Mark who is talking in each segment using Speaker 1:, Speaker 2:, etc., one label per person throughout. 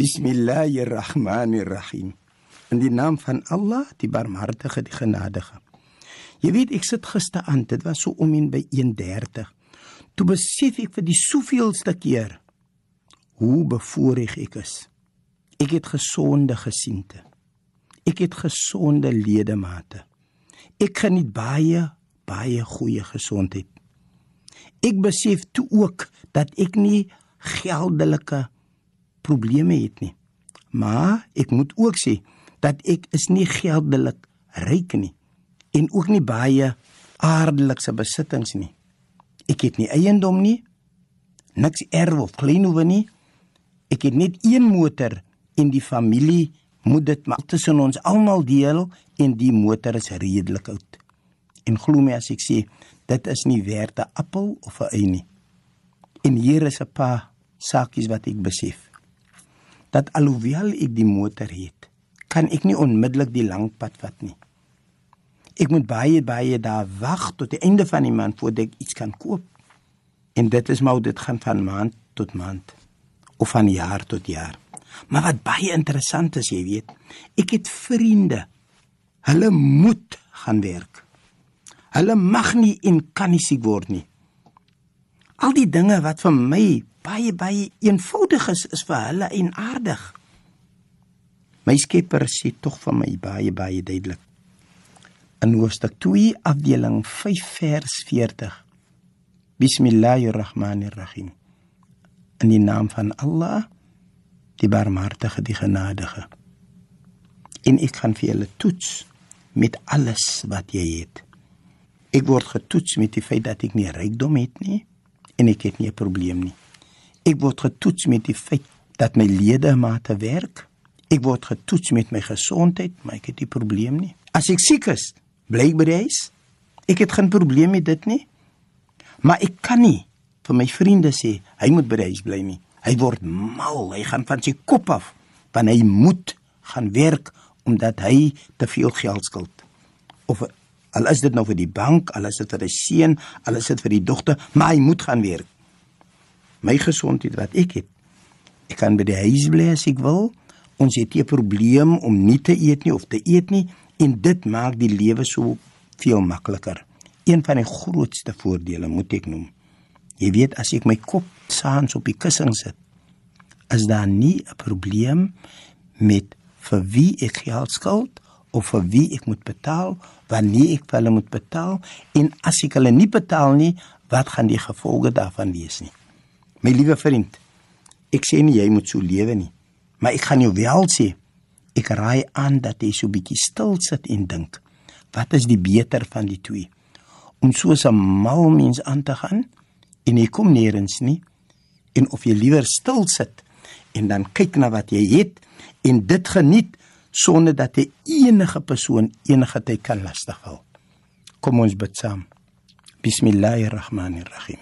Speaker 1: Bismillahirrahmanirrahim. In die naam van Allah, die Barmhartige, die Genadige. Jy weet ek sit gister aan, dit was so om en by 1:30. Toe besef ek vir die soveelste keer hoe bevoorreg ek is. Ek het gesonde gesiente. Ek het gesonde ledemate. Ek geniet baie baie goeie gesondheid. Ek besef toe ook dat ek nie geldelike probleme het nie. Maar ek moet ook sê dat ek is nie geldelik ryk nie en ook nie baie aardelikse besittings nie. Ek het nie eiendom nie, niks erf of kleinhoewe nie. Ek het net een motor en die familie moet dit maar tussen ons almal deel en die motor is redelik oud. En glo my as ek sê dit is nie werd 'n appel of 'n ei nie. En hier is 'n paar saakies wat ek besef. Dat alhoewel ek die motor het, kan ek nie onmiddellik die lang pad vat nie. Ek moet baie baie daar wag tot die einde van die maand voordat ek iets kan koop. En dit is maar dit gaan van maand tot maand of van jaar tot jaar. Maar wat baie interessant is, jy weet, ek het vriende. Hulle moet gaan werk. Hulle mag nie en kan nie siek word nie. Al die dinge wat vir my baie baie eenvoudig is, is vir hulle en aardig. My Skepper sê tog vir my baie baie duidelik in hoofstuk 2 afdeling 5 vers 40 Bismillahirrahmanirrahim. In die naam van Allah die barmhartige die genadige. En ek gaan vir julle toets met alles wat jy het. Ek word getoets met die feit dat ek nie rykdom het nie en ek het nie 'n probleem nie. Ek word getoets met die feit dat my ledemate werk. Ek word getoets met my gesondheid maar ek het nie probleem nie. As ek siek is bly by die huis. Ek het geen probleem met dit nie. Maar ek kan nie vir my vriende sê hy moet by die huis bly nie. Hy word mal, hy gaan van sy kop af want hy moet gaan werk omdat hy te veel geld skuld. Of al is dit nou vir die bank, al is dit vir 'n seun, al is dit vir die dogter, maar hy moet gaan werk. My gesondheid wat ek het. Ek kan by die huis bly as ek wil. Ons het nie 'n probleem om nie te eet nie of te eet nie en dit maak die lewe so veel makliker. Een van die grootste voordele moet ek noem. Jy weet as ek my kop saans op die kussing sit, is daar nie 'n probleem met vir wie ek geld skuld of vir wie ek moet betaal, wanneer ek hulle moet betaal en as ek hulle nie betaal nie, wat gaan die gevolge daarvan wees nie. My liewe vriend, ek sê nie jy moet so lewe nie, maar ek gaan jou wel sê Ek raai aan dat jy so bietjie stil sit en dink. Wat is die beter van die twee? Om so 'n mal mens aan te gaan en jy kom nêrens nie en of jy liewer stil sit en dan kyk na wat jy het en dit geniet sonder dat jy enige persoon enige tyd kan lastigval. Kom ons bid saam. Bismillahirrahmanirrahim.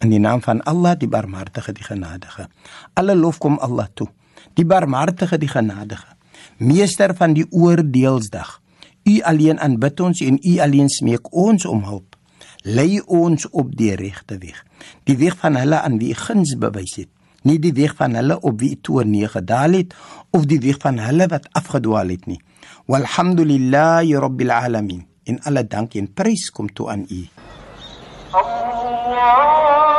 Speaker 1: In die naam van Allah, die Barmhartige, die Genadige. Alle lof kom Allah toe. Die Barmhartige, die Genadige meester van die oordeelsdag. U alleen aanbid ons en u alleen smeek ons om hulp. Lei ons op die regte weg. Die weg van hulle aan wie guns bewys het, nie die weg van hulle op wie toe nie gedaal het of die weg van hulle wat afgedwaal het nie. Walhamdulillahi rabbil alamin. In alle dank en prys kom toe aan u. Allah